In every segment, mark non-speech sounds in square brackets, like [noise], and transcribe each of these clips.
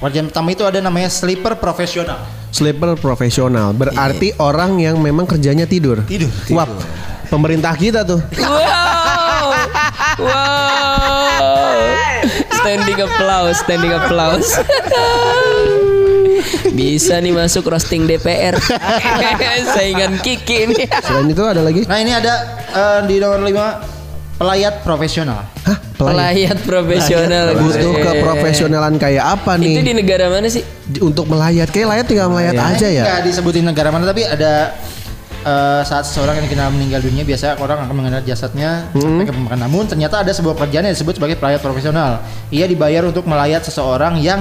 Pekerjaan pertama itu ada namanya sleeper profesional. Sleeper profesional berarti orang yang memang kerjanya tidur. Tidur. Wah, pemerintah kita tuh. [laughs] Wow. Wow. Standing applause, standing applause. [laughs] Bisa nih masuk roasting DPR. [laughs] Saingan Kiki nih. Selain itu ada lagi? Nah ini ada eh, di nomor 5 pelayat profesional. Hah, Pelayat profesional. Butuh Buset. keprofesionalan kayak apa Itu di nih? negara mana sih? Untuk melayat, kayak layat tinggal melayat aja ya. Nggak disebutin negara mana tapi ada eh, saat seseorang yang dikenal meninggal dunia biasa orang akan mengenal jasadnya sampai ke pemakaman. Namun ternyata ada sebuah pekerjaan yang disebut sebagai pelayat profesional. Ia dibayar untuk melayat seseorang yang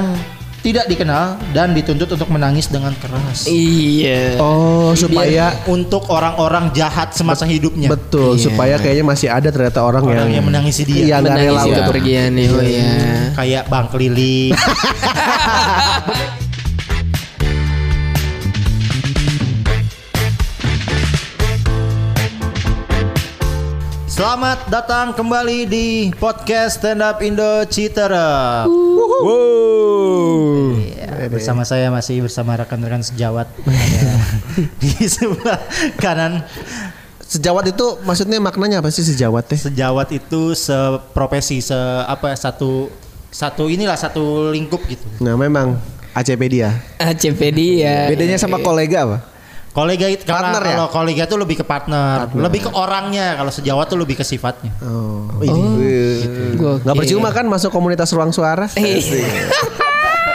tidak dikenal dan dituntut untuk menangis dengan keras. Iya. Oh, supaya Untuk orang-orang jahat semasa hidupnya. betul, Iya. supaya kayaknya masih ada ternyata orang, Orang yang menangisi dia. Iya, nggak rela Menangisi untuk kepergian nih. Oh iya. Kayak Bang Keliling. Selamat datang kembali di podcast Stand Up Indo Citerep. Iya, bersama saya masih bersama rekan-rekan sejawat Ya. [laughs] [laughs] di sebelah kanan. Sejawat itu maksudnya maknanya apa sih sejawat teh? Sejawat itu seprofesi, se apa satu satu inilah satu lingkup gitu. Nah, memang ACP dia. ACP dia. Bedanya sama kolega apa? Kolega itu Partner ya? kalau kolega itu lebih ke partner, lebih ke orangnya. Kalau sejawat tuh lebih ke sifatnya. Oh, Gokil. nggak percuma kan masuk komunitas ruang suara? Eh,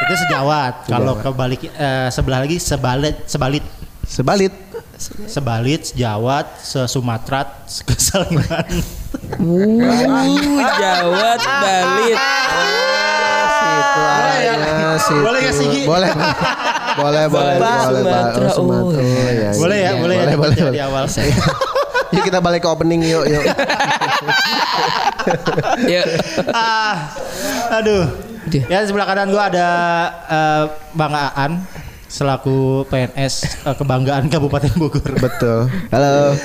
Itu sejawat. Kalau kebalik eh, sebelah lagi sebalit, sebalit, Sebalit. sebalit, sejawat, sesumatrat, kesalingan. Uh, Jawat Balit. Situ arahnya, situ. Boleh nggak sih, Gi? Boleh. Boleh, boleh, boleh. Sumatera, Oh, Sumatera. oh, Oh, iya. ya, boleh ya, ya. boleh, ya. boleh, Di boleh. awal. Yuk kita balik ke opening yuk, yuk. Ya. ah, aduh. Ya di sebelah kanan gua ada eh, Bang Aan selaku PNS eh, kebanggaan Kabupaten Bogor. Betul. Halo.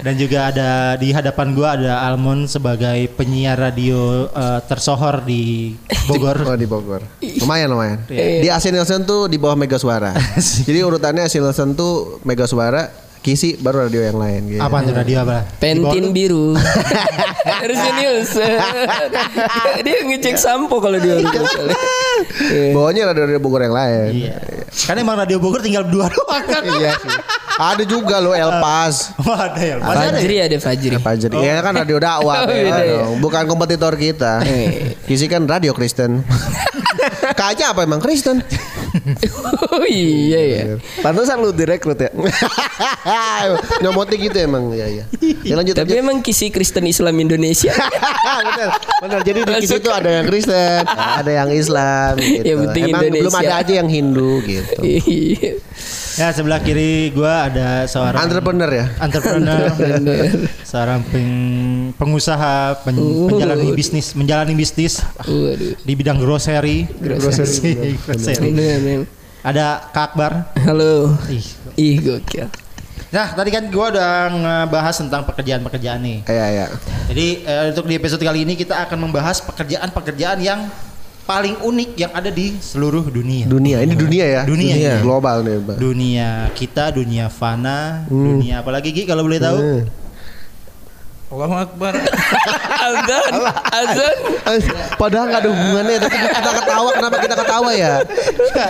Dan juga ada di hadapan gua ada Almond sebagai penyiar radio eh, tersohor di Bogor. Oh di Bogor. Lumayan lumayan. Di AC Nielsen tuh di bawah Mega Suara. [laughs] Jadi urutannya AC Nielsen tuh Mega Suara, Kisi baru radio yang lain gitu. Apa tuh radio apa? Pentin biru. [laughs] Harusnya Nielsen. [laughs] dia ngecek sampo kalau dia Bawahnya radio-radio Bogor yang lain. Iya. Kan emang radio Bogor tinggal dua doang kan? Iya sih. Ada juga loh Elpas. [laughs] Oh, ada ya. Ya? Fajri ada Fajri. Fajri. Iya kan radio dakwah. [laughs] Oh, ya, beda ya. dong. Bukan kompetitor kita. Kisi kan radio Kristen. [laughs] Kayaknya apa emang Kristen? Oh iya ya. Pantesan lu direkrut ya? [laughs] Nyomotnya gitu emang. Ya ya. Ya lanjut Tapi aja. emang kisi Kristen Islam Indonesia. [laughs] bener, bener. Jadi di Kisi itu ada yang Kristen, ada yang Islam gitu. Yang penting Emang belum Indonesia. ada aja yang Hindu gitu. Ya sebelah kiri gua ada seorang Entrepreneur ya? entrepreneur, [laughs] seorang peng- pengusaha, pen- penjalani bisnis, menjalani bisnis Waduh. di bidang grocery. Grocery. [laughs] grocery. Bener. Ada Kak Akbar. Halo. Ih. Ih gokil. Nah, tadi kan gua udah ngebahas tentang pekerjaan-pekerjaan nih. Iya iya. Jadi eh, untuk di episode kali ini kita akan membahas pekerjaan-pekerjaan yang paling unik yang ada di seluruh dunia. Dunia, ini dunia ya? Dunia, iya. Global nih, Bang. Dunia kita, dunia fana, dunia apalagi Gi kalau boleh tahu? Hmm. Allahu Akbar. [laughs] Azan. Azan. Padahal nggak ada hubungannya tapi kita ketawa kenapa kita ketawa ya?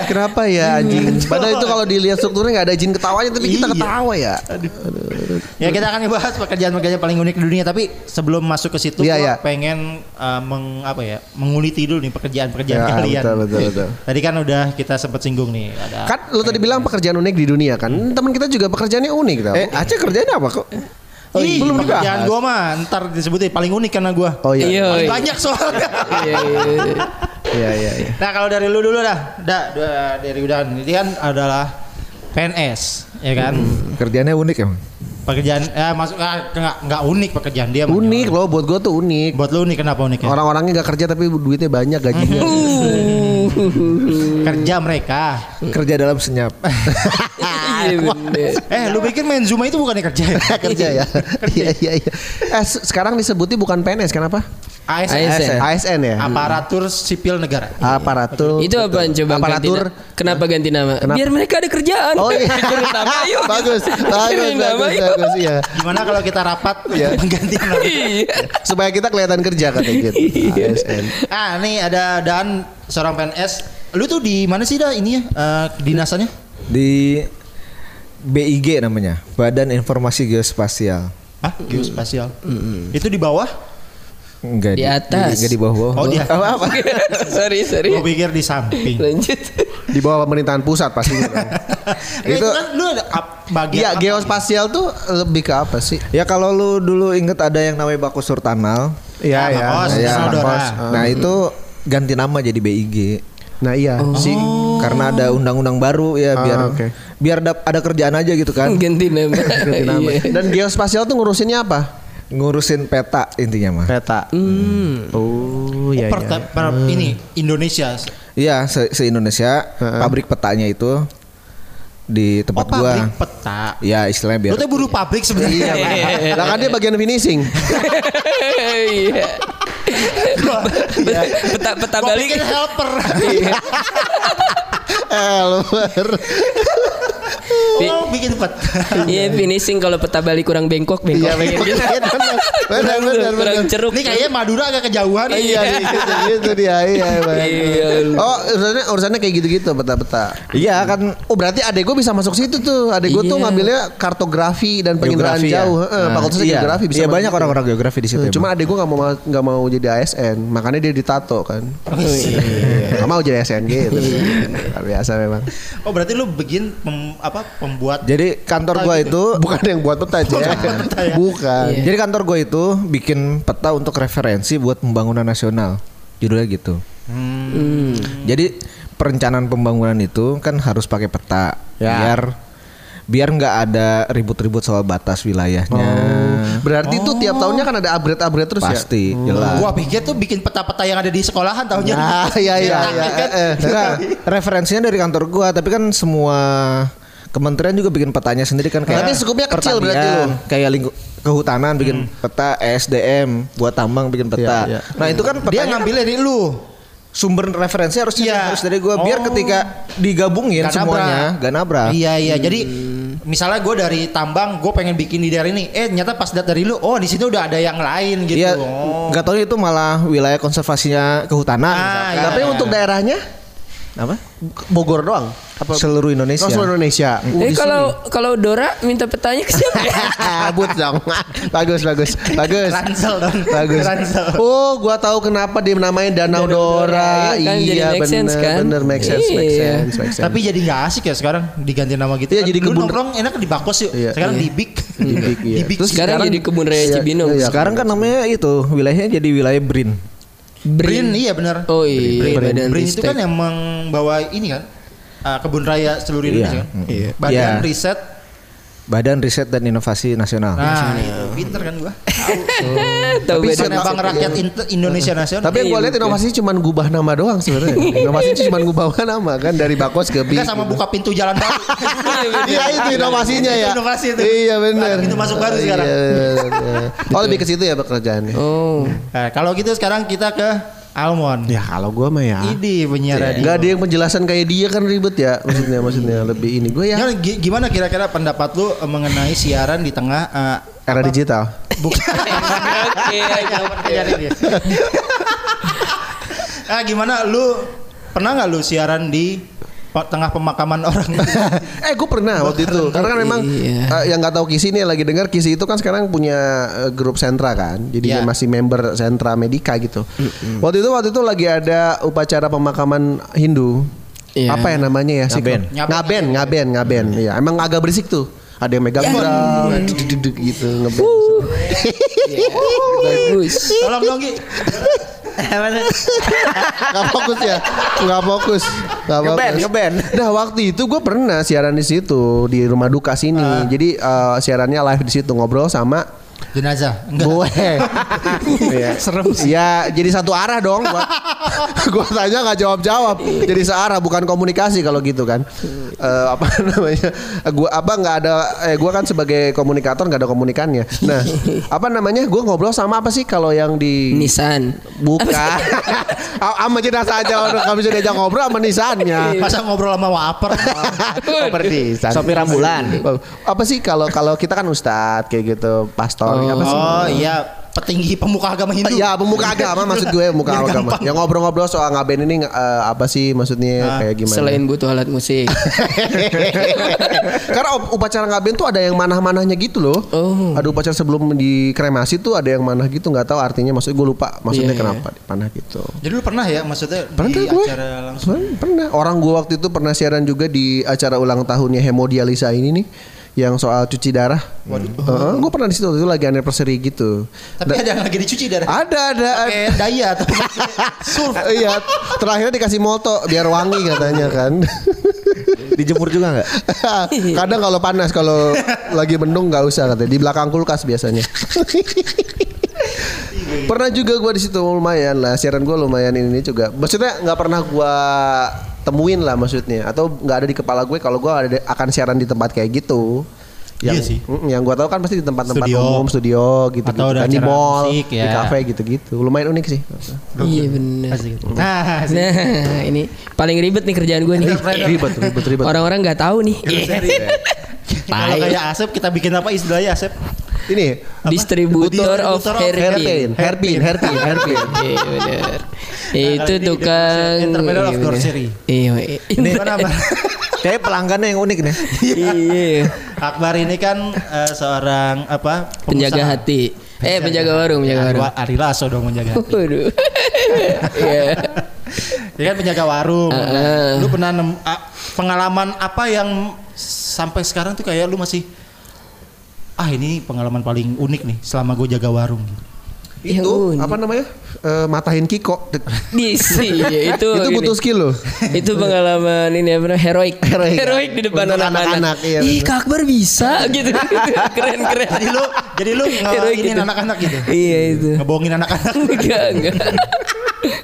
Kenapa ya anjing? Padahal itu kalau dilihat strukturnya nggak ada izin ketawanya tapi kita Iya. ketawa ya. Ya kita akan membahas pekerjaan-pekerjaan paling unik di dunia tapi sebelum masuk ke situ Iya, gua iya. pengen uh, meng, apa ya menguliti dulu nih pekerjaan-pekerjaan Ya, kalian. betul, betul, betul. [laughs] Tadi kan udah kita sempat singgung nih ada Kan lu tadi bilang pekerjaan unik di dunia kan? Teman kita juga pekerjaannya unik tau. eh, Aceh kerjanya apa kok? Ih, belum pekerjaan gua mah ntar disebutin paling unik karena gua. Oh iya. Iya. Paling iya. banyak soalnya. Iya, iya. Iya iya iya. Nah kalau dari lu dulu dah, da, da- dari Udan ini kan adalah PNS, ya kan? Kerjanya unik emang. Pekerjaan, ya masuk ah, nggak nggak unik pekerjaan dia. Unik loh buat gua tuh unik. Buat lu nih kenapa unik ya? Orang-orangnya nggak kerja tapi duitnya banyak gajinya. [laughs] Kerja mereka. Kerja dalam senyap. [laughs] Iya. Eh, lu pikir main Zuma itu bukannya kerja? ya? [laughs] kerja ya. Iya iya iya. Eh se- sekarang disebutnya bukan PNS kenapa? ASN. ASN. ASN ya. Aparatur Sipil Negara. Aparatur. Itu apaan coba Aparatur. ganti? Kenapa ganti nama? Kenapa? Biar mereka ada kerjaan. Oh iya. [laughs] Nama [laughs] yuk. bagus, bagus, nama, bagus, yuk. bagus, iya. Gimana kalau kita rapat Iya. mengganti nama? Iya. Supaya kita kelihatan kerja kata gitu. ASN. Ah, nih ada Dan seorang PNS. Lu tuh di mana sih dah ini ya? eh, dinasannya? Di BIG namanya, Badan Informasi Geospasial. Hah? Geospasial. Itu di bawah? Enggak Di atas. Enggak di bawah. Oh, di atas. Apa, apa? [laughs] sorry, sorry. Gue pikir di samping. Lanjut. Di bawah pemerintahan pusat pasti. Nah, [laughs] itu, Itu- kan lu ada bagian Iya, apa? geospasial tuh lebih ke apa sih? Ya kalau lu dulu inget ada yang namanya Bakus Surtanal. Iya, Ah. Bakos, Saudara. Bakos. Nah, itu ganti nama jadi BIG. Nah, iya. Si Karena ada undang-undang baru ya Ah, biar oke. Biar dap- ada kerjaan aja gitu kan. Ganti nama. [laughs] ganti nama. Iya. Dan geospasial tuh ngurusinnya apa? Ngurusin peta intinya mah. Peta. Hmm. Oh, iya per, iya. per- ini Indonesia. Iya, se, Indonesia Heeh. pabrik petanya itu di Oh, tempat gua. pabrik peta. Ya, istilahnya biar Lu tuh buruh pabrik sebenarnya. Iya, Lah kan dia bagian finishing. Iya. Peta peta balik. pikir helper. [laughs] Elmer. Oh, bikin peta. [laughs] Iya finishing kalau peta balik kurang bengkok bengkok. Iya, [laughs] benar. Benar, Kurang, benar, kurang benar. ceruk. Ini kayaknya Madura agak kejauhan. Iya, gitu, gitu dia. Iya. [laughs] Iya. Oh, urusannya urusannya kayak gitu-gitu peta-peta. Iya kan Oh berarti adek gue bisa masuk situ tuh. Adek gue tuh Iya. ngambilnya kartografi dan penginderaan ya. jauh. Heeh, Nah, fakultas iya. geografi bisa. Iya banyak orang-orang geografi di situ. Cuma adek gue nggak mau nggak mau jadi ASN, makanya dia ditato kan. Nggak mau jadi ASN gitu. Biasa memang. Oh, berarti lu pem- apa pembuat Jadi kantor gua itu Bukan yang buat peta aja. [laughs] Bukan. Iya. Jadi kantor gue itu bikin peta untuk referensi buat pembangunan nasional. Judulnya gitu. Hmm. Jadi perencanaan pembangunan itu kan harus pakai peta Ya. biar biar nggak ada ribut-ribut soal batas wilayahnya. Berarti itu tiap tahunnya kan ada upgrade-upgrade terus ya. Pasti jelas. Gua pikir tuh bikin peta-peta yang ada di sekolahan tahunnya. Ah, iya iya iya. kan? eh, eh. Referensinya dari kantor gua, tapi kan semua kementerian juga bikin petanya sendiri kan kayak Tapi skupnya kecil berarti lu. kayak lingkup kehutanan bikin peta ESDM buat tambang bikin peta. Iya, iya. Nah, itu kan Dia ngambil dari lu. sumber referensi harusnya Iya. harus dari gua biar Oh. ketika digabungin Gak semuanya nabrak. gak nabrak. Iya iya. Jadi misalnya gue dari tambang, gue pengen bikin di daerah ini. Eh ternyata pas lihat dari lu, oh di sini udah ada yang lain gitu. Iya, Oh. nggak tahu itu malah wilayah konservasinya kehutanan. Ah, iya. Tapi untuk daerahnya Apa? Bogor doang. Apa Seluruh Indonesia. Oh, seluruh Indonesia. Uh, Eh di kalau kalau Dora minta petanya ke siapa? [laughs] sini. But dong. [laughs] bagus bagus bagus. Ransel dong. Bagus. Ransel. Oh, gua tahu kenapa dia namanya Danau Dora. Iya kan, jadi Iya make bener, sense kan? bener make sense, make Iya. sense, make sense. Tapi jadi nggak asik ya sekarang diganti nama gitu. Iya, kan. jadi Dulu kebun- nongkrong enak di Bakos yuk. Iya. Sekarang Iya. di Big. Di Big, [laughs] iya. Di Big. Terus Sekarang sekarang- jadi kebun raya Iya, Cibinong. iya. Sekarang kan namanya itu wilayahnya jadi wilayah Brin. Brin iya benar. Oh iya, Brin, Badan Brin itu Ristek. kan yang membawa ini kan. Uh, kebun raya seluruh Indonesia kan. Iya. Badan Iya. riset. Badan Riset dan Inovasi Nasional. Nah, itu pinter kan gua. Tahu Tapi Bang Rakyat Indonesia Nasional. Tapi yang gue Iya, lihat inovasi cuma ngubah nama doang sebenarnya. [laughs] inovasi cuma ngubah nama kan dari Bakos ke. Enggak sama buka pintu jalan baru. [laughs] Iya itu inovasinya ya. Inovasi itu. Iya benar. Pintu masuk baru sekarang. Iya, bener. Oh lebih ke situ ya pekerjaannya. Oh. Nah, kalau gitu sekarang kita ke Almond. Ya kalau gue mah ya. Ini penyiar radio. Gak ada yang penjelasan kayak dia kan ribet ya maksudnya maksudnya lebih ini gue ya Gimana, gi- gimana kira-kira pendapat lu eh, mengenai siaran di tengah eh, era apa? digital. Bukan. [laughs] Oke, oke. [laughs] ah, gimana lu pernah nggak lu siaran di tengah pemakaman orang? [laughs] eh gue pernah waktu itu. Karena kan memang Iya. eh, yang nggak tahu Kisi nih lagi dengar Kisi itu kan sekarang punya eh, grup sentra kan. Jadi Iya. dia masih member sentra Medika gitu. Waktu itu waktu itu lagi ada upacara pemakaman Hindu. Iya. apa ya namanya ya sih Ngaben. ngaben. Ngaben ngaben iya emang agak berisik tuh. Ada yang megang drum duduk gitu ngeband. [laughs] Bagus. Tolong dong Gi. Gak fokus ya? Gak fokus Gak Ngeband, ngeband. [laughs] Nah waktu itu gue pernah siaran di situ Di rumah duka sini. Jadi eh, siarannya live di situ Ngobrol sama Jenazah. Enggak. Gue. [laughs] Iya. Serem Ya jadi satu arah dong. Gua, [laughs] gua tanya nggak jawab jawab. Jadi searah bukan komunikasi kalau gitu kan. Eh, apa [laughs] namanya? Gua apa nggak ada? Eh gua kan sebagai komunikator nggak ada komunikannya. Nah apa namanya? Gua ngobrol sama apa sih kalau yang di Nisan. bukan sama jenazah aja orang kalau bisa diajak ngobrol sama nisannya. Masa ngobrol sama waper. Seperti Sopir ambulan. Apa sih kalau kalau kita kan ustadz kayak gitu, pastor apa sih? Oh iya, petinggi pemuka agama Hindu. Ya pemuka agama maksud gue [laughs] pemuka Biar agama. gampang. Yang ngobrol-ngobrol soal ngaben ini eh, apa sih maksudnya kayak gimana? Selain butuh alat musik. [laughs] Karena up- upacara ngaben tuh ada yang manah-manahnya gitu loh. Oh. Ada upacara sebelum dikremasi tuh ada yang manah gitu nggak tahu artinya maksud gue lupa maksudnya Iya, kenapa panah gitu. Jadi lu pernah ya maksudnya Pernah di gue. acara langsung? Pernah. Orang gue waktu itu pernah siaran juga di acara ulang tahunnya hemodialisa ini nih yang soal cuci darah. Waduh. gue pernah di situ waktu itu lagi anniversary gitu. Tapi ada yang lagi dicuci darah. Ada ada. Pakai daya atau [laughs] surf. Iya, terakhirnya dikasih molto biar wangi katanya kan. [laughs] Dijemur juga nggak? [laughs] Kadang kalau panas kalau lagi mendung nggak usah katanya di belakang kulkas biasanya. Pernah juga gua di situ lumayan lah siaran gua lumayan ini juga. Maksudnya nggak pernah gua temuin lah maksudnya atau nggak ada di kepala gue kalau gua ada akan siaran di tempat kayak gitu. Yang, Iya sih. Mm, yang gua tahu kan pasti di tempat-tempat Studio. umum, studio gitu, Atau ada kan di mall, musik, di ya. kafe gitu-gitu. Lumayan unik sih. Iya benar. Nah, asik. Nah, ini paling ribet nih kerjaan gue nih. ribet, ribet, ribet. Orang-orang nggak tahu nih. Kalau kayak Asep kita bikin apa istilahnya Asep? Ini Distributor of [laughs] Distributor of hairpin. hairpin, hairpin, hairpin. Itu tukang Intermediate of grocery. Iya. Ini mana Bang? [laughs] Kayak pelanggannya yang unik nih. Iya. Akbar ini kan eh, seorang apa? Penjaga pengusaha. hati. Eh penjaga warung, penjaga warung. Ari- Ari Lasso dong menjaga hati. Waduh. [laughs] Iya. Dia kan penjaga warung. Heeh. Lu pernah nem- ah, pengalaman apa yang sampai sekarang tuh kayak lu masih ah ini pengalaman paling unik nih selama gue jaga warung. Itu unik. apa namanya Eh, matahin Kiko Disi, iya, [laughs] itu itu ini. butuh skill loh itu pengalaman ini apa namanya heroik Heroik. di depan anak-anak iya, ih. Kak Akbar bisa gitu [laughs] keren keren Jadi lu jadi lu Heroik ngelakinin gitu. anak-anak gitu. iya itu Ngebohongin anak-anak. enggak enggak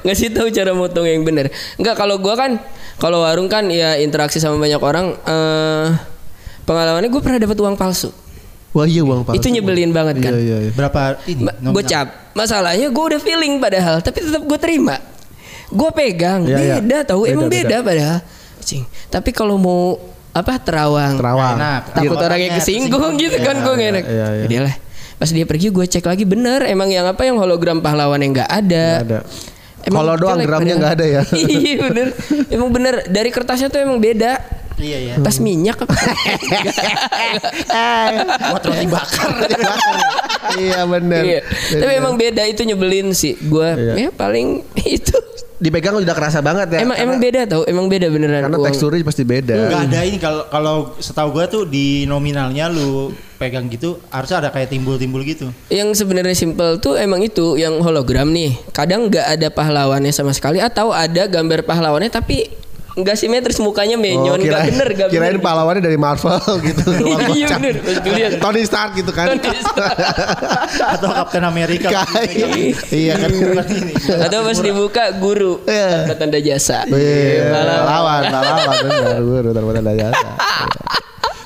ngasih tahu cara motong yang benar enggak kalau gua kan kalau warung kan ya interaksi sama banyak orang eh pengalamannya gue pernah dapat uang palsu. Wah iya uang palsu. Itu nyebelin banget kan? Iya iya iya. Berapa ini? Ma- nominal? gocap masalahnya gue udah feeling padahal tapi tetap gue terima. Gue pegang Iya, iya. beda tahu emang Beda, beda, padahal. Cing. tapi kalau mau apa terawang. Terawang. Enak. takut Iya. orang yang kesinggung Tersinggung. gitu kan gue gak enak. iya, iya. Jadi lah. Pas dia pergi gue cek lagi bener. Emang yang apa yang hologram pahlawan yang nggak ada. Nggak ada. Emang kalau doang gramnya nggak ada ya. [laughs] Iya bener. Emang bener. Dari kertasnya tuh emang beda Iya iya. tas minyak apa [laughs] Buat roti bakar. [laughs] iya bener iya. tapi emang beda itu nyebelin sih gue Iya. ya paling itu dipegang udah kerasa banget ya emang karena, emang beda tau emang beda beneran karena uang. teksturnya pasti beda Gak ada ini kalau kalau setahu gue tuh di nominalnya lu pegang gitu harusnya ada kayak timbul-timbul gitu. yang sebenarnya simple tuh emang itu yang hologram nih kadang nggak ada pahlawannya sama sekali atau ada gambar pahlawannya tapi nggak simetris mukanya menyon nggak kirain- bener nggak Oh, kirain bener pahlawannya dari Marvel [laughs] gitu doang [laughs] Iya, kocak. bener. Tony Stark gitu kan Tony Stark. [laughs] Atau Captain America. Kayak- iya kan Bukan ini. atau pas dibuka guru Iya. tanda jasa Iya, Pahlawan. pahlawan, pahlawan, benar, guru, tanda jasa.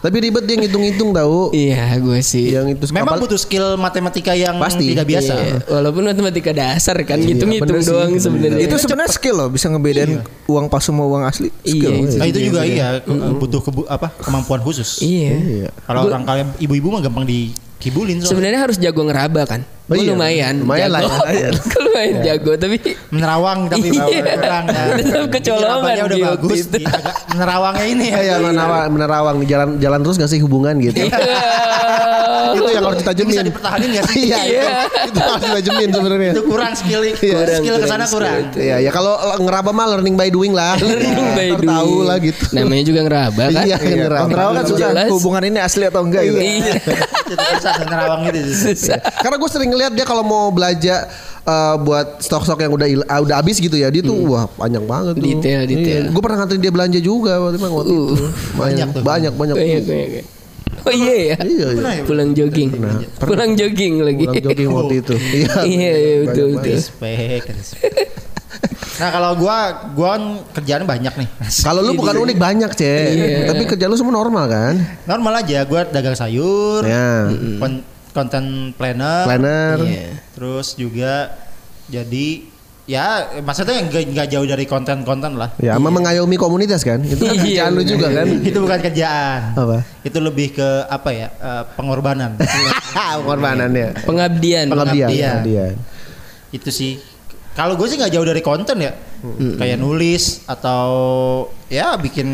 Iya. Tapi ribet dia ngitung-ngitung tahu. iya gue sih Yang itu Memang kapal- butuh skill matematika yang Pasti. tidak biasa. Iya, walaupun matematika dasar kan Iya, hitung-hitung bener sih, doang sebenarnya Itu sebenarnya skill loh, bisa ngebedain uang palsu sama uang asli. Iya, Skill. itu. Nah, itu juga iya butuh kebu apa kemampuan khusus. iya Kalau orang kalian ibu-ibu mah gampang dikibulin soalnya. sebenarnya harus jago ngeraba kan Oh Gue iya, lumayan lumayan lah jago. ya. Gue lumayan [laughs] jago tapi menerawang tapi Iya. kurang ya. [laughs] Tetap kecolongan Jadi udah di bagus. itu. di- agak menerawangnya ini ya. Iya, menerawang, menerawang jalan jalan terus gak sih hubungan gitu. [laughs] itu yang harus ditajemin. Bisa dipertahanin gak sih? Iya, itu, itu harus ditajemin sebenarnya. Itu kurang skill Iya. skill ke sana kurang. Iya, ya kalau ngeraba mah learning by doing lah. Learning by doing. Tahu lah gitu. Namanya juga ngeraba kan. Iya, ngeraba. Kontrol kan susah hubungan ini asli atau enggak gitu. Iya. Itu susah tuh nerawang itu. Karena gue sering ngeliat dia kalau mau belanja eh, buat stok-stok yang udah il- ah, udah habis gitu ya, dia tuh wah panjang banget tuh. Hmm. Detail, detail. Gue pernah nganterin dia belanja juga waktu itu. waktu itu. Uh, Banyak banyak tuh. Banyak banyak. Banyak, banyak. Oh iya ya. Iya, iya. Pernah ya? Pulang jogging. Pulang jogging lagi. Pulang jogging waktu itu. [laughs] Iya. Iya, iya, betul, betul. Respect, respect. Nah kalau gua gua kan kerjaan banyak nih. [laughs] Kalau lu bukan unik banyak, Cek. Iya. Tapi kerja lu semua normal kan? Normal aja, gua dagang sayur, Ya. Content planner, Planner. Iya. terus juga jadi ya maksudnya nggak nggak jauh dari konten-konten lah. Ya, sama mengayomi komunitas kan? Itu kan Iya, kerjaan lu juga kan? Itu bukan kerjaan. Apa? Itu lebih ke apa ya? eh, pengorbanan. [laughs] Pengorbanannya. Pengabdian. Pengabdian. Pengabdian. Pengabdian. itu sih. Kalau gue sih nggak jauh dari konten ya. Kayak nulis atau ya bikin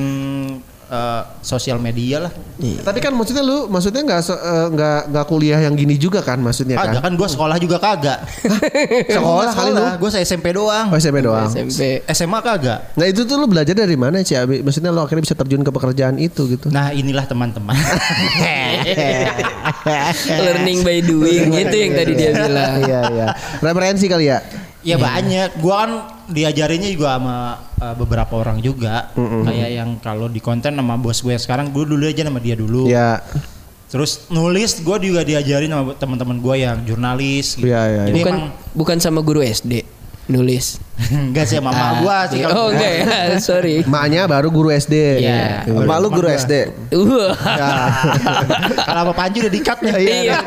eh, sosial media lah. Tapi kan maksudnya lu maksudnya nggak eh, nggak nggak kuliah yang gini juga kan maksudnya Kagak kan? kan gue sekolah juga kagak. [laughs] Sekolah kali lu? Gue SMP doang. Oh, SMP doang. SMP. SMA kagak. Nah itu tuh lu belajar dari mana sih? Abi? Maksudnya lu akhirnya bisa terjun ke pekerjaan itu gitu? Nah inilah teman-teman. [laughs] [laughs] Learning by doing itu yang tadi dia bilang. Iya iya. Referensi kali ya? Ya banyak. Gua kan diajarinnya juga sama uh, beberapa orang juga. Kayak yang kalau di konten sama bos gue sekarang gue dulu aja sama dia dulu. Ya. Terus nulis gue juga diajarin sama teman-teman gue yang jurnalis. Gitu. Iya, iya, Jadi Bukan emang bukan sama guru SD nulis. [laughs] enggak sih mama gue sih. Oh kalau enggak ya, [laughs] sorry. Maknya baru guru SD. Iya. Emak lu guru SD. Uh. [laughs] kalau sama Panji udah dikat nih. Iya.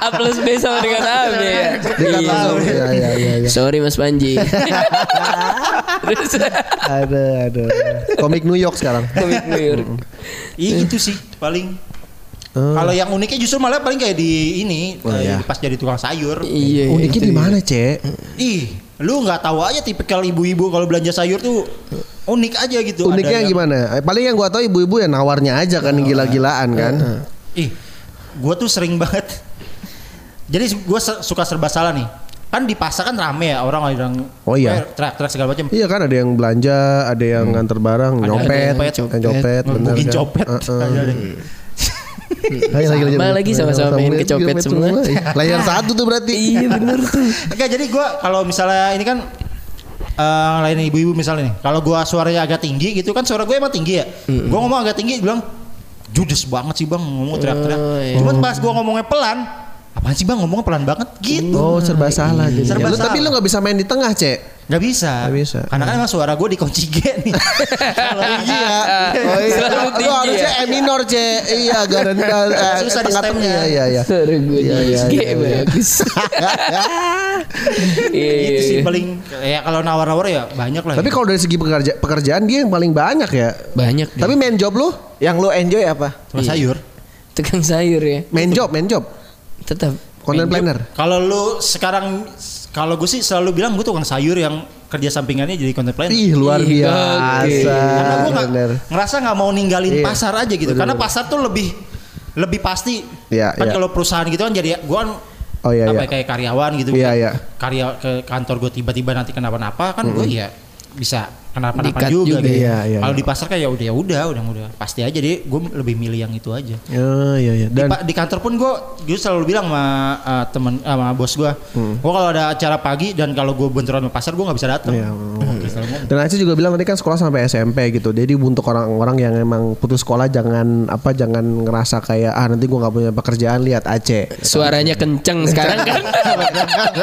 A plus B sama dengan A ya. Iya. Iya iya iya. iya. Sorry Mas Panji. Ada ada. Komik New York sekarang. komik New York. Iya gitu sih paling. Oh. Kalau yang uniknya justru malah paling kayak di ini Oh, eh, iya. pas jadi tukang sayur. Iya. Uniknya di mana, Cek? Ih, lu nggak tahu aja tipikal ibu-ibu kalau belanja sayur tuh unik aja gitu. Ada Uniknya yang- gimana? Eh, Paling yang gua tahu ibu-ibu ya nawarnya aja kan gila-gilaan kan. Ih, gua tuh sering banget. Jadi gua se- suka serba salah nih. Kan di pasar kan rame ya orang orang Oh iya. teriak-teriak segala macam. Iya kan ada yang belanja, ada yang nganter barang, nyopet, yang yang copet. copet, kan? copet. Ada lagi, Sama lagi sama-sama main ke copet semua. [laughs] Layar satu tuh berarti. Iya bener tuh. Enggak, jadi gua kalau misalnya ini kan eh lain ibu-ibu misalnya nih. Kalau gua suaranya agak tinggi gitu kan suara gue emang tinggi ya. Gua ngomong agak tinggi bilang judes banget sih bang ngomong teriak-teriak. Oh, iya. Cuman pas gua ngomongnya pelan, apaan sih bang ngomongnya pelan banget gitu. Oh serba salah jadi. Serba Lu, tapi salah. lu nggak bisa main di tengah, Cek. Nggak bisa. Nggak bisa. Karena kan emang suara gue dikunci G nih. [laughs] Kalau ya. Oh iya. Selalu Lu tinggi harusnya ya. E minor, Cek. Iya, agak rendah eh, Susah di tengah-tengah. stemnya. Iya, iya. Suara gue Iya, iya, G iya, iya. bagus. [laughs] Iya iya. Itu sih iya. paling ya kalau nawar-nawar ya banyak lah. Tapi ya. kalau dari segi pekerja, pekerjaan dia yang paling banyak ya. banyak. deh. Tapi main job lu? Yang lu enjoy apa? Cuma sayur. tukang sayur ya. Main job, main job. Tetap. Content planner. Kalau lu sekarang kalau gue sih selalu bilang gue tukang sayur yang kerja sampingannya jadi content planner. Ih, luar Ih, biasa. Karena gue nggak Bener. ngerasa nggak mau ninggalin Iya. pasar aja gitu. Karena pasar tuh lebih lebih pasti. Iya, kan iya. kalau perusahaan gitu kan jadi gue kan Oh iya, apa iya. ya, kayak karyawan gitu. Iya, iya. Karya ke kantor gue tiba-tiba nanti kenapa-napa kan gue ya bisa kenapa-napa juga, juga. gitu. Iya, iya, Kalau iya. di pasar kayak ya udah ya udah udah udah pasti aja deh gue lebih milih yang itu aja. Iya iya. Di, Dan pa- di kantor pun gue gue selalu bilang sama uh, temen sama bos gue, Hmm. gue kalau ada acara pagi dan kalau gue benturan sama pasar gue nggak bisa datang. Iya, Ngomong. Dan Aci juga bilang tadi kan sekolah sampai SMP gitu. Jadi untuk orang-orang yang emang putus sekolah jangan apa jangan ngerasa kayak ah nanti gua nggak punya pekerjaan lihat Aceh. Suaranya kenceng sekarang kan.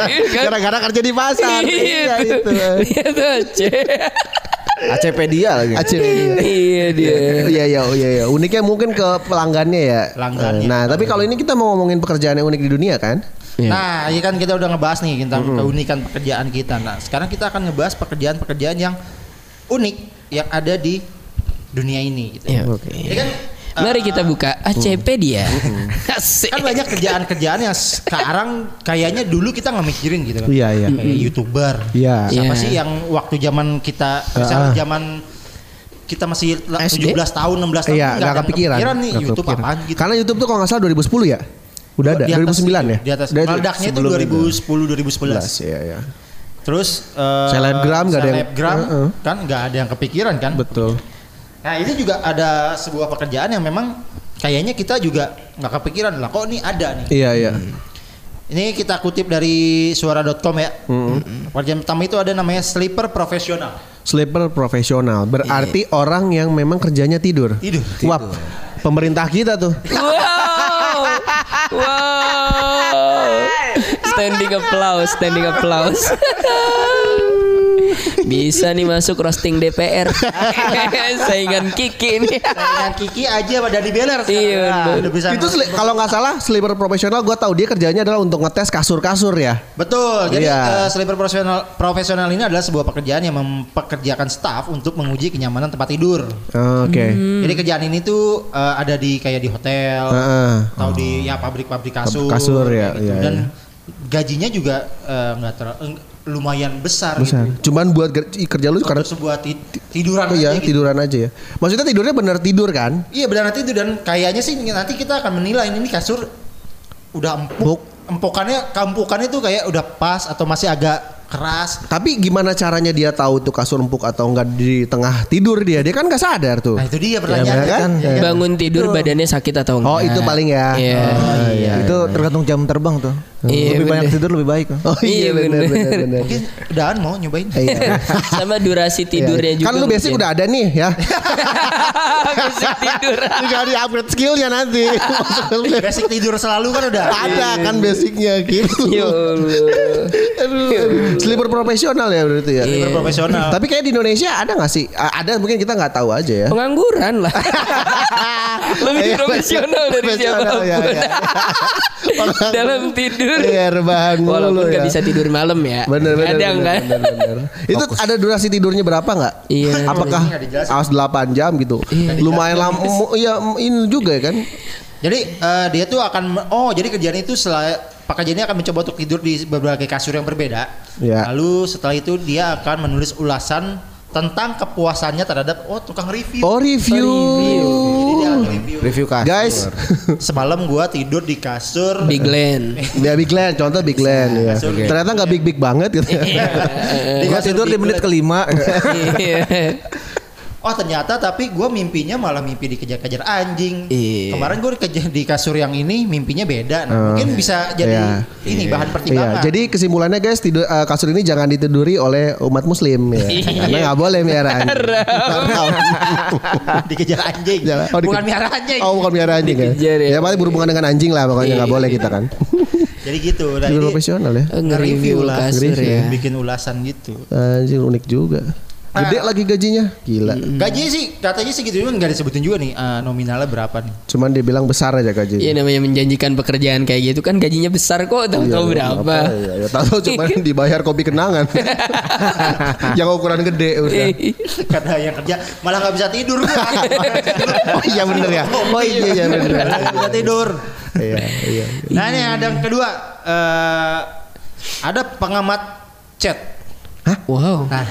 Iya? [laughs] Gara-gara kerja di pasar. Iya itu. Iya tuh Aceh. Acepedia lagi. Aceh. Iya dia. Iya iya iya iya. Uniknya mungkin ke pelanggannya ya. Pelanggannya. Nah, tapi kalau ini kita mau ngomongin pekerjaan yang unik di dunia kan? Iya. Nah, ini kan kita udah ngebahas nih tentang keunikan pekerjaan kita. Nah, sekarang kita akan ngebahas pekerjaan-pekerjaan yang unik yang ada di dunia ini. Gitu. Iya. Oke. Ini kan Mari kita buka ACpedia. [laughs] Asik. kan banyak kerjaan-kerjaan yang sekarang kayaknya dulu kita nggak mikirin gitu kan. Iya, iya. Kayak youtuber. Iya. Siapa Iya. sih yang waktu zaman kita misalnya zaman kita masih la- SD? 17 tahun, 16 tahun Iya, nggak nggak ada kepikiran. nih Nggak YouTube kepikiran. apaan gitu. Karena YouTube tuh kalau nggak salah 2010 ya? Udah ada Di atas 2009 itu, ya? Di atas. Udah itu Meledaknya itu sebelum 2010 11 2011. ya ya. Terus eh, Selebgram nggak ada yang- selebgram Heeh. kan nggak ada yang kepikiran kan? Betul. Nah ini juga ada sebuah pekerjaan yang memang kayaknya kita juga nggak kepikiran lah. Kok ini ada nih? Iya iya. Ini kita kutip dari suara.com ya. Mm-hmm. Pekerjaan pertama itu ada namanya sleeper profesional. Sleeper profesional berarti orang yang memang kerjanya tidur. Tidur. Wap. pemerintah kita tuh. Wow. Standing applause, standing applause. [laughs] Bisa nih masuk roasting DPR. [laughs] Saingan Kiki nih. Dengan Kiki aja pada di beler. Iya, Nah, Itu kalau nggak salah sleeper profesional gue tahu dia kerjanya adalah untuk ngetes kasur-kasur ya. Betul. Jadi Iya. eh, sleeper profesional profesional ini adalah sebuah pekerjaan yang mempekerjakan staf untuk menguji kenyamanan tempat tidur. Oke. Jadi kerjaan ini tuh eh, ada di kayak di hotel Heeh. atau di ya pabrik-pabrik kasur. Kasur, ya, gitu. iya, Dan iya. gajinya juga eh, nggak terlalu eh, lumayan besar, Besar. gitu. Cuman buat kerja lu karena sebuah ti- tiduran iya aja gitu. tiduran aja ya. Maksudnya tidurnya bener tidur kan? Iya benar nanti itu dan kayaknya sih nanti kita akan menilai ini kasur udah empuk, empukannya kampukannya tuh kayak udah pas atau masih agak keras. Tapi gimana caranya dia tahu tuh kasur empuk atau enggak di tengah tidur dia? Dia kan nggak sadar tuh. Nah itu dia bener pertanyaannya kan? kan. Iya. Bangun tidur badannya sakit atau enggak? Oh itu paling ya. Iya. Oh, iya. itu tergantung jam terbang tuh. Iya, lebih banyak bener. tidur lebih baik. Oh iya Iya, benar benar benar. Mungkin mau nyobain. Iya. [laughs] Sama durasi tidurnya Iya. juga. Kan lu basic udah ada nih ya. [laughs] Basic tidur. [laughs] Tinggal di upgrade skillnya nanti. Basic tidur selalu kan udah. ada kan basicnya gitu. Ya Allah. Aduh, aduh. Sleeper profesional ya berarti ya. Sleeper profesional. Tapi kayak di Indonesia ada nggak sih? Ada mungkin kita nggak tahu aja ya. Pengangguran lah. [laughs] Lebih Iya, profesional dari siapa pun. iya, iya. [laughs] Dalam tidur. Iya rebahan mulu Walaupun ya. nggak bisa tidur malam ya. Bener bener. Kadang bener, kan. bener, bener. [laughs] Itu ada durasi tidurnya berapa nggak? Iya. Apakah awas 8 jam gitu? Lumayan lama. Iya ini juga ya kan? Jadi eh, dia tuh akan oh jadi kerjaan itu setelah pekerjaannya akan mencoba untuk tidur di berbagai kasur yang berbeda. Ya. Lalu setelah itu dia akan menulis ulasan tentang kepuasannya terhadap oh tukang review. Oh review. Jadi dia akan review. Review kasur. Guys, Semalam gua tidur di kasur. Big Glenn. [laughs] ya Big Glenn, contoh Big Glenn ya. Kasur. Ternyata nggak big big banget gitu. Di [laughs] Gua tidur di menit kelima. Iya. Oh ternyata tapi gue mimpinya malah mimpi dikejar-kejar anjing. Iya. Kemarin gue di kasur yang ini mimpinya beda. Nah, mungkin bisa jadi Iya. ini bahan Iya, pertimbangan. jadi kesimpulannya guys, tidur eh, kasur ini jangan ditiduri oleh umat muslim ya. Iya. Karena nggak boleh miara anjing. dikejar anjing. Oh, dike- Bukan miara anjing. Oh, bukan miara anjing ya. Dikejar ya. Ya paling berhubungan dengan anjing lah pokoknya nggak Iya. boleh kita kan. [laughs] Jadi gitu. Nah, profesional ya. Nge-review lah. kasur Nge-review. ya. bikin ulasan gitu. Anjing unik juga. Gede lagi gajinya. Gila. Gajinya sih katanya sih gitu cuma nggak disebutin juga nih eh, nominalnya berapa nih. Cuman dia bilang besar aja gajinya. Iya namanya menjanjikan pekerjaan kayak gitu kan gajinya besar kok tahu-tahu berapa. Iya, ya, tahu [laughs] cuma dibayar kopi kenangan. [laughs] yang ukuran gede udah. [laughs] Karena yang kerja malah nggak bisa tidur gua. Oh iya bener ya. Oh iya iya bener. Bisa tidur. Iya iya. Nah ini ada yang kedua eh, ada pengamat chat. Wow. Nah,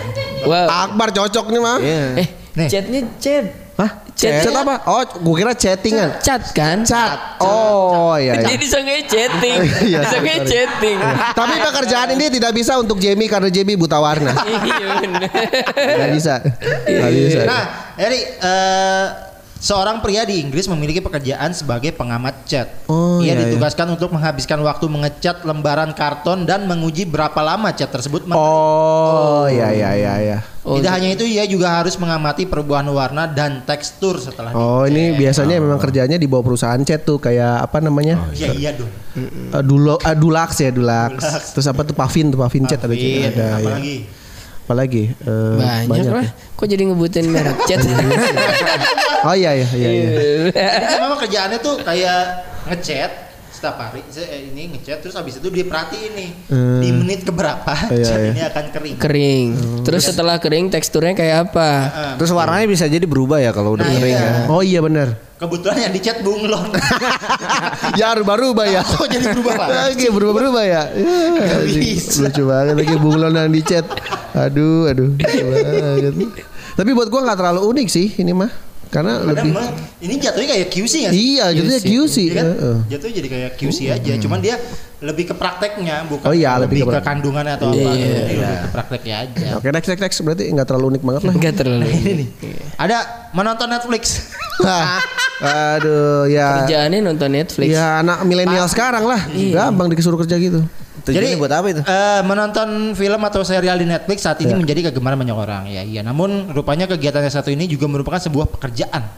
Wow. Akbar cocok nih mah. Iya. Eh, Nih. chatnya chat. Hah? Chat. Chat apa? Oh, gue kira chattingan. Chat kan? Chat. Oh iya. iya. Jadi disangka chatting. [laughs] Iya, disangka sorry. chatting. Tapi pekerjaan ini tidak bisa untuk Jamie karena Jamie buta warna. [laughs] Iya bener. Gak bisa. Gak bisa. Nah, Eri, eh, seorang pria di Inggris memiliki pekerjaan sebagai pengamat chat. Oh, Ia iya, ditugaskan untuk menghabiskan waktu mengecat lembaran karton dan menguji berapa lama chat tersebut. men- Oh iya iya iya iya. Oh, Tidak hanya itu, ia juga harus mengamati perubahan warna dan tekstur setelah Oh ini biasanya memang kerjanya di bawah perusahaan chat tuh kayak apa namanya? Iya iya dong. Eh, Dulo, eh, Dulax ya Dulax. Terus apa tuh Pavin tuh Pavin chat ada juga. Iya, Ada ya. apalagi. Apalagi eh, banyak, lah. Kok jadi ngebutin merek [laughs] chat? Oh iya iya iya. iya. Jadi kan memang kerjaannya tuh kayak ngechat setiap hari se- eh, ini ngechat terus habis itu dia perhatiin nih Hmm. di menit keberapa Iya, [laughs] chat iya. ini akan kering. kering. Terus setelah kering teksturnya kayak apa? Terus warnanya bisa jadi berubah ya kalau udah Nah, kering iya. ya. Oh iya benar. Kebetulan yang di chat bunglon. [laughs] ya rubah-rubah ya. Kok jadi berubah? Lagi [laughs] berubah-berubah ya. Ya, bisa. Lucu banget lagi bunglon yang di chat. Aduh, aduh. lucu banget. Tapi buat gua nggak terlalu unik sih ini mah. Karena Padahal lebih emang ini jatuhnya kayak QC ya. Iya, gitu ya QC. Iya kan? Heeh. Jatuhnya jadi kayak QC aja. Cuman dia lebih ke prakteknya bukan Oh iya, lebih lebih, ke ke, kandungannya atau apa. Iya, Jadi Lebih ke prakteknya aja. Oke next next next berarti nggak terlalu unik banget lah. Enggak terlalu. [laughs] Ada menonton Netflix. [laughs] Aduh ya. Kerjaannya nonton Netflix. Ya anak milenial sekarang lah. Gampang disuruh kerja gitu. Tujuannya buat apa itu? eh, menonton film atau serial di Netflix saat ini menjadi kegemaran banyak orang. Ya, iya. Namun rupanya kegiatan yang satu ini juga merupakan sebuah pekerjaan.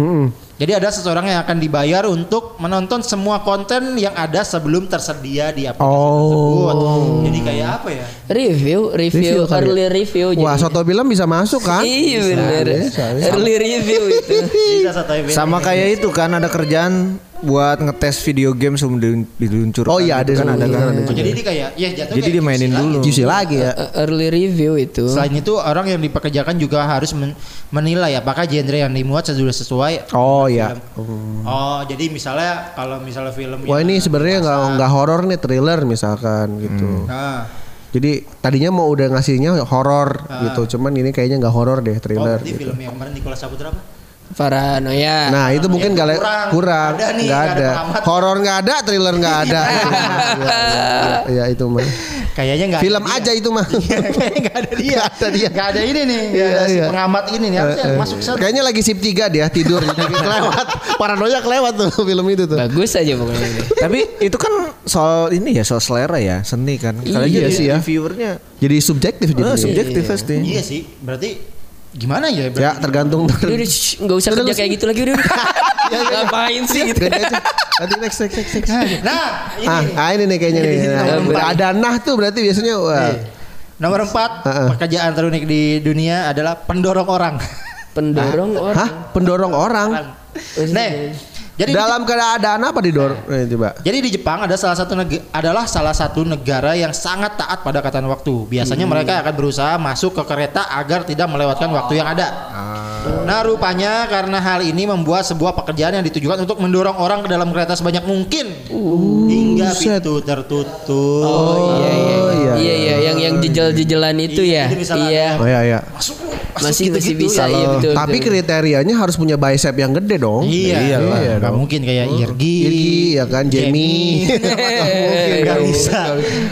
Jadi ada seseorang yang akan dibayar untuk menonton semua konten yang ada sebelum tersedia di aplikasi tersebut. Jadi kayak apa ya? Review, review, Review ya? early review. Wah, jadi. soto bilam bisa masuk kan? Iya bener. bisa, bisa. Early review itu. Bisa satu episode. Sama kayak itu kan ada kerjaan buat ngetes video game sebelum dilun- diluncurkan. Oh iya, ada Itu kan ada kan. Oh, jadi dia kayak ya jatuh Jadi kayak dimainin dulu. lagi. Juicy lagi ya. E- Early review itu. Selain itu orang yang dipekerjakan juga harus men- menilai apakah genre yang dimuat sudah sesuai. Oh ya. Oh, jadi misalnya kalau misalnya film Wah ini sebenarnya nggak nggak horor nih thriller misalkan gitu. Nah, Jadi tadinya mau udah ngasihnya horor gitu, cuman ini kayaknya nggak horor deh oh, thriller. berarti gitu. film yang kemarin Nicholas Saputra apa? Paranoia. Nah itu mungkin le- kurang. kurang, Ada nih, nggak nggak ada ada. Horor nggak ada, thriller nggak [laughs] ada. Mah. Iya, iya, iya, itu mah. Kayaknya nggak Film ada dia. aja itu mah. [laughs] Kayaknya nggak ada dia. Nggak ada dia. Ada ini nih. Nggak Iya, ada si iya. pengamat ini nih. Harusnya Eh, eh. masuk set. Kayaknya lagi sip 3 dia tidur [laughs] kelewat. Paranoia kelewat tuh film itu tuh. Bagus aja pokoknya. ini. Tapi itu kan soal ini ya soal selera ya seni kan. Karena Iya jadi sih ya. reviewernya Jadi subjektif jadi. subjektif pasti. Iya sih. Berarti gimana ya? Ya Berarti tergantung. Udah, udah, shh, nggak usah kerja kayak gitu lagi udah. udah. [laughs] Ngapain sih gitu? Ganti aja. Nanti next next next. next. Nah, ini. Ah, ah, ini nih kayaknya nih. Ini Nah, ada nah tuh berarti biasanya wah. Nomor empat, pekerjaan terunik di dunia adalah pendorong orang. Pendorong orang. Hah? Pendorong orang. Nih, jadi di Dalam keadaan apa didorong? Eh, coba. Jadi di Jepang ada salah satu neg- adalah salah satu negara yang sangat taat pada katan waktu. Biasanya Hmm. mereka akan berusaha masuk ke kereta agar tidak melewatkan waktu yang ada. Ah. Nah, rupanya karena hal ini membuat sebuah pekerjaan yang ditujukan untuk mendorong orang ke dalam kereta sebanyak mungkin hingga buset. pintu tertutup. Oh iya iya. Oh, iya, Iya iya yang yang jejel-jejelan itu Iya, ya. Iya. Oh iya iya. Masuk, Masih masih gitu-gitu bisa ya. iya betul. Tapi betul. kriterianya harus punya bicep yang gede dong. Iya, iya, iya, nggak dong. mungkin kayak Irgi, Irgi, ya kan, Jamie. [laughs] mungkin nggak bisa,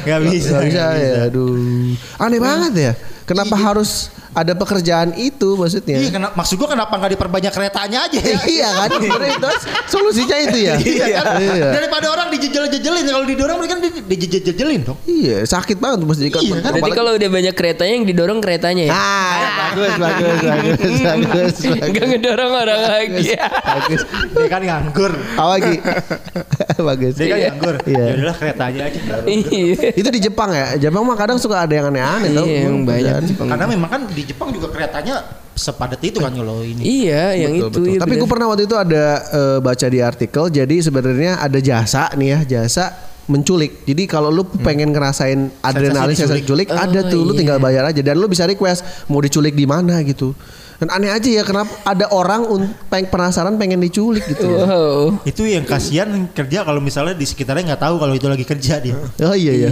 nggak bisa, Gak bisa ya, aduh. Aneh banget ya. Kenapa harus ada pekerjaan itu maksudnya? Iya, kenapa, maksud gua kenapa nggak diperbanyak keretanya aja ya? iya kan? [laughs] Itu solusinya itu ya. Iya kan? Iya. Daripada orang dijejel-jejelin kalau didorong mereka di- dijejel-jejelin dong. Iya, sakit banget mesti Iya, kan? Berarti kalau udah banyak keretanya yang didorong keretanya ya. Ah, [laughs] bagus, bagus, bagus, bagus, [laughs] bagus. Enggak ngedorong orang lagi. bagus. Dia kan nganggur. Lagi? bagus. Dia kan nganggur. Iya. Ya udahlah keretanya aja. Iya. Itu di Jepang ya. Jepang mah kadang suka ada yang aneh-aneh. Iya, banyak Di Jepang. Karena memang kan di Jepang juga keretanya sepadat itu kan kalau ini. Iya, yang Betul, itu. betul. iya Tapi gue pernah waktu itu ada eh, baca di artikel. Jadi sebenarnya ada jasa nih ya, jasa menculik. Jadi kalau lu pengen ngerasain adrenalin sensasi diculik. diculik, ada tuh lu iya. tinggal bayar aja dan lu bisa request mau diculik di mana gitu. Dan aneh aja ya kenapa ada orang peng penasaran pengen diculik gitu. Wow. Itu yang kasihan kerja kalau misalnya di sekitarnya nggak tahu kalau itu lagi kerja dia. Oh iya iya.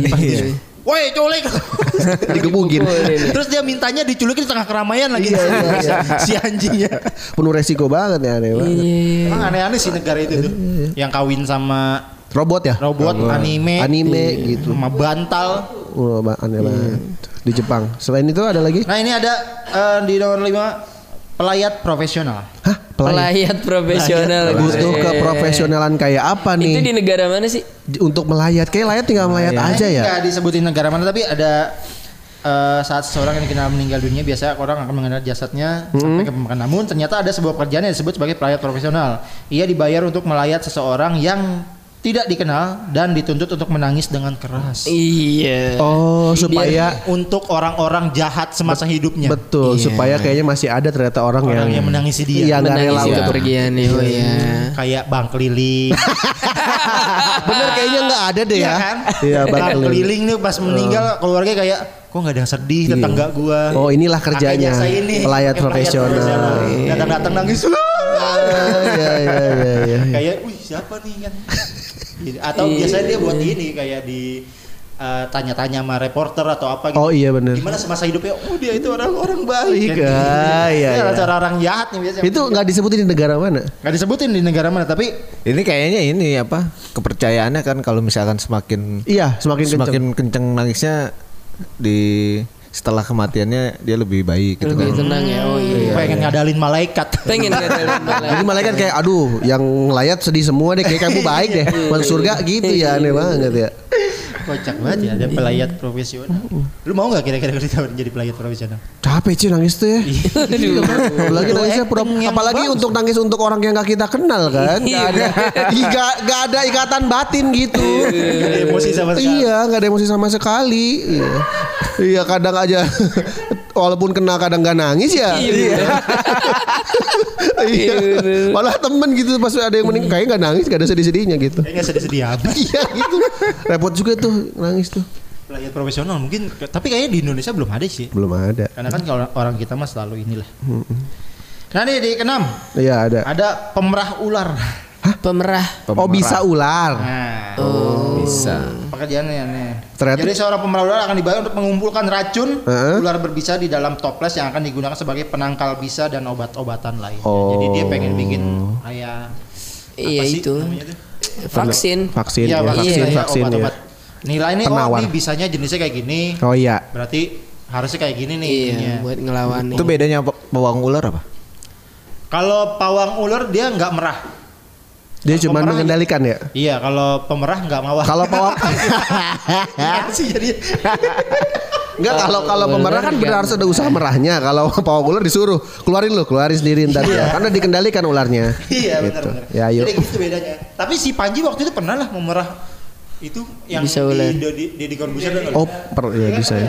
Woi culik. [laughs] Digebukin. Terus dia mintanya diculik di tengah keramaian lagi. Iya, [laughs] si anjingnya. Penuh resiko banget ya aneh banget. Iya. Emang aneh-aneh sih negara itu tuh. Yang kawin sama Robot ya? robot, anime, Anime gitu. sama bantal. Oh, aneh banget. Di Jepang. Selain itu ada lagi? Nah ini ada eh, di nomor 5 pelayat profesional. Hah? Pelayat. Pelayat profesional. Butuh Keren. keprofesionalan kayak apa Itu di nih? negara mana sih? Untuk melayat. Kayak layat tinggal melayat aja ya. Nggak disebutin negara mana tapi ada eh, saat seseorang yang dikenal meninggal dunia biasanya orang akan mengenal jasadnya sampai ke pemakaman. Namun ternyata ada sebuah pekerjaan yang disebut sebagai pelayat profesional. Ia dibayar untuk melayat seseorang yang tidak dikenal dan dituntut untuk menangis dengan keras. Iya. Oh, supaya Untuk orang-orang jahat semasa hidupnya. betul, Iya. supaya kayaknya masih ada ternyata orang, Orang yang yang menangisi dia. Iya, rela Menangisi untuk kepergiannya. Oh iya. Kayak Bang Keliling. [laughs] Bener kayaknya nggak ada deh Iya ya. kan? Iya, Bang bakal. Keliling nih pas meninggal keluarga kayak kok nggak ada yang sedih tetangga gua. Oh, inilah kerjanya. Ini. Pelayat profesional. Datang-datang nangis. [laughs] Iya, iya, iya, iya, iya. kayak, wih siapa nih kan? Atau Iya. biasanya dia buat ini kayak di eh, tanya-tanya sama reporter atau apa gitu. Oh iya bener. Gimana semasa hidupnya? Oh dia itu orang-orang baik. Iya, kan? iya, Ini iya. cara orang jahat nih biasanya. Itu nggak disebutin di negara mana? nggak disebutin di negara mana tapi Ini kayaknya ini apa kepercayaannya kan kalau misalkan semakin Iya, semakin, kenceng. semakin kenceng nangisnya di setelah kematiannya dia lebih baik gitu Lebih kan. tenang ya. Oh iya. pengen ngadalin malaikat. Pengen [laughs] ada malah. Jadi malaikat kayak aduh yang layat sedih semua deh kayak kamu baik deh [laughs] masuk surga gitu ya aneh banget ya. Kocak banget ya ada pelayat profesional. Lu mau nggak kira-kira kalau ditawarin jadi pelayat profesional? Capek cuy nangis tuh ya. [laughs] Aduh. apalagi Itu nangisnya pura apalagi untuk nangis untuk orang yang gak kita kenal kan Iya. gak ada gak, gak ada ikatan batin gitu Nggak ada emosi sama sekali. iya gak ada emosi sama sekali iya iya kadang aja walaupun kena kadang gak nangis ya Iya. iya [laughs] bener. malah temen gitu pas ada yang meninggal kayak gak nangis gak ada sedih-sedihnya gitu Kayaknya sedih-sedih amat. [laughs] iya gitu repot juga tuh nangis tuh Pelayat profesional mungkin, tapi kayaknya di Indonesia belum ada sih. belum ada Karena kan kalau orang kita mah selalu inilah. Nah nih di keenam iya ada ada pemerah ular. Pemerah. oh bisa ular Nah, Bisa. pekerjaannya nih. Ternyata- Jadi seorang pemerah ular akan dibayar untuk mengumpulkan racun Heeh. ular berbisa di dalam toples yang akan digunakan sebagai penangkal bisa dan obat-obatan lain. Oh. Jadi dia pengen bikin kayak Iya apa sih itu. Vaksin. vaksin Iya, ya, vaksin, vaksin iya, vaksin ya. obat-obat. Nilainya Penawar. oh ini bisanya jenisnya kayak gini. oh iya Berarti harusnya kayak gini nih. Iya, ininya. buat ngelawan Itu bedanya bawang ular apa? Kalau pawang ular dia nggak merah. Dia cuma pemerah- mengendalikan ya Iya, kalau pemerah nggak mawar. kalau pawang [laughs] Iya sih jadi. Enggak kalau kalau pemerah kan benar harus ada usaha merahnya. Kalau pawang ular disuruh keluarin lu, keluarin sendiri ntar ya. Karena dikendalikan ularnya. Iya benar Gitu. benar. Ya yuk. Jadi gitu bedanya. Tapi si Panji waktu itu pernah lah memerah itu yang Bisa di di, di, di nggak? Oh, per, ya bisa ya.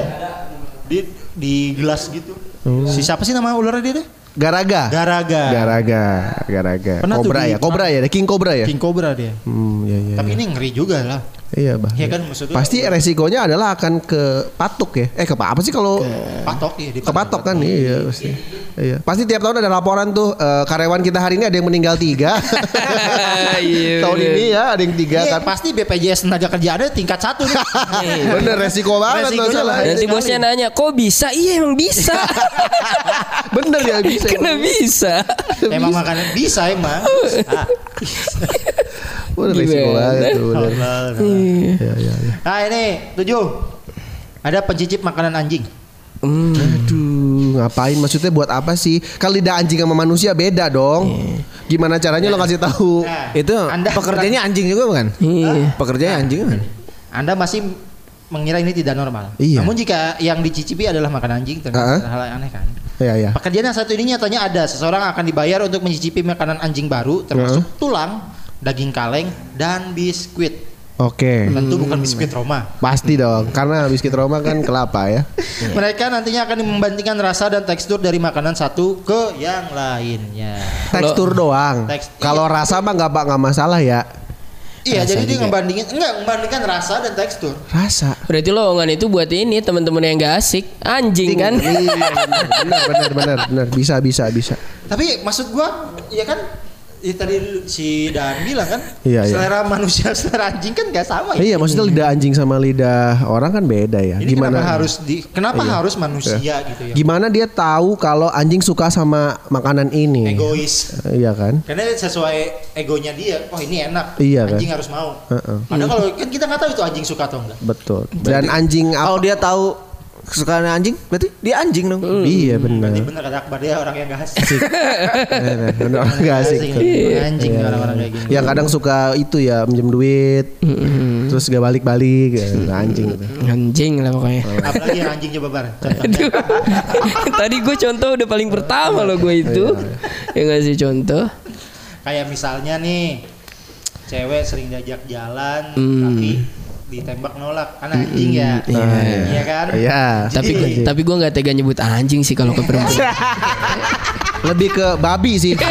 di di gelas gitu. Si siapa sih nama ularnya dia deh? Garaga. Garaga. Garaga, garaga. Pernah tuh Cobra di- ya, Cobra ya, King Cobra ya. King Cobra dia. Hmm, ya ya. Tapi ya. ini ngeri juga lah. Iya, bah. Iya kan maksudnya. Pasti resikonya adalah akan ke patuk ya. Eh ke apa sih kalau patok ya di ke patok kan iya pasti. Iya. Pasti tiap tahun ada laporan tuh eh, karyawan kita hari ini ada yang meninggal tiga. [laughs] Iya, [laughs] tahun ini ya ada yang tiga Iya, kan. pasti BPJS tenaga kerja ada tingkat satu nih. [laughs] Bener resiko banget Resikonya masalah. lah. Nanti bosnya nanya, kok bisa? Iya emang bisa. Bener ya bisa. Kena bisa. emang makanan bisa emang. Resiko Gimana? banget tuh bener. Iya iya iya. Nah ini tujuh. Ada pencicip makanan anjing. Hmm. Aduh, ngapain maksudnya buat apa sih? Kalau lidah anjing sama manusia beda dong. Gimana caranya lo kasih tahu? Nah, Itu Anda- pekerjaannya anjing juga bukan? Iya. Pekerjaannya anjing kan? Anda masih mengira ini tidak normal. Iya. Namun jika yang dicicipi adalah makan anjing, ternyata Ah. hal yang aneh kan. Iya iya. Pekerjaan yang satu ini nyatanya ada. Seseorang akan dibayar untuk mencicipi makanan anjing baru, termasuk tulang, daging kaleng, dan biskuit. Oke. Tentu bukan biskuit Roma. Pasti dong, karena biskuit Roma kan kelapa ya. [laughs] Mereka nantinya akan membandingkan rasa dan tekstur dari makanan satu ke yang lainnya. Tekstur doang. Teks- Kalau rasa mah nggak nggak masalah ya. Iya, Rasa jadi dia ngebandingin enggak membandingkan rasa dan tekstur. Rasa. Berarti lowongan itu buat ini teman-teman yang gak asik, anjing kan? Iya, benar, benar, benar, benar. Bisa, bisa, bisa. Tapi maksud gua, ya kan ya tadi si Dan bilang kan, Iya, iya. selera manusia [laughs] selera anjing kan gak sama ya. Iya, maksudnya lidah anjing sama lidah orang kan beda ya. Ini Gimana? kenapa harus di kenapa Iya. harus manusia gitu ya? Gimana dia tahu kalau anjing suka sama makanan ini? Egois. Iya kan? Karena sesuai egonya dia, oh ini enak, Iya, kan? anjing harus mau. Heeh. Padahal kalau kan kita nggak tahu itu anjing suka atau enggak. Betul. Dan anjing Kalau dia tahu kesukaan anjing, berarti dia anjing dong. Iya benar. Berarti benar kata Akbar dia orang yang gak asik. [laughs] Benar. Orang nggak asik. Asing, tuh. Anjing orang-orang kayak gini. Yang kadang suka itu ya minjem duit, terus gak balik-balik, ya, anjing gitu. Anjing lah pokoknya. Apalagi yang anjingnya babar. [laughs] Tadi gue contoh udah paling pertama loh gue itu. Yang ngasih contoh. Kayak misalnya nih, cewek sering diajak jalan, Hmm. tapi ditembak nolak, kan anjing ya, Iya. iya kan? Iya. Tapi Jadi- tapi gue nggak tega nyebut anjing sih kalau ke perempuan. [laughs] Lebih ke babi sih. [laughs]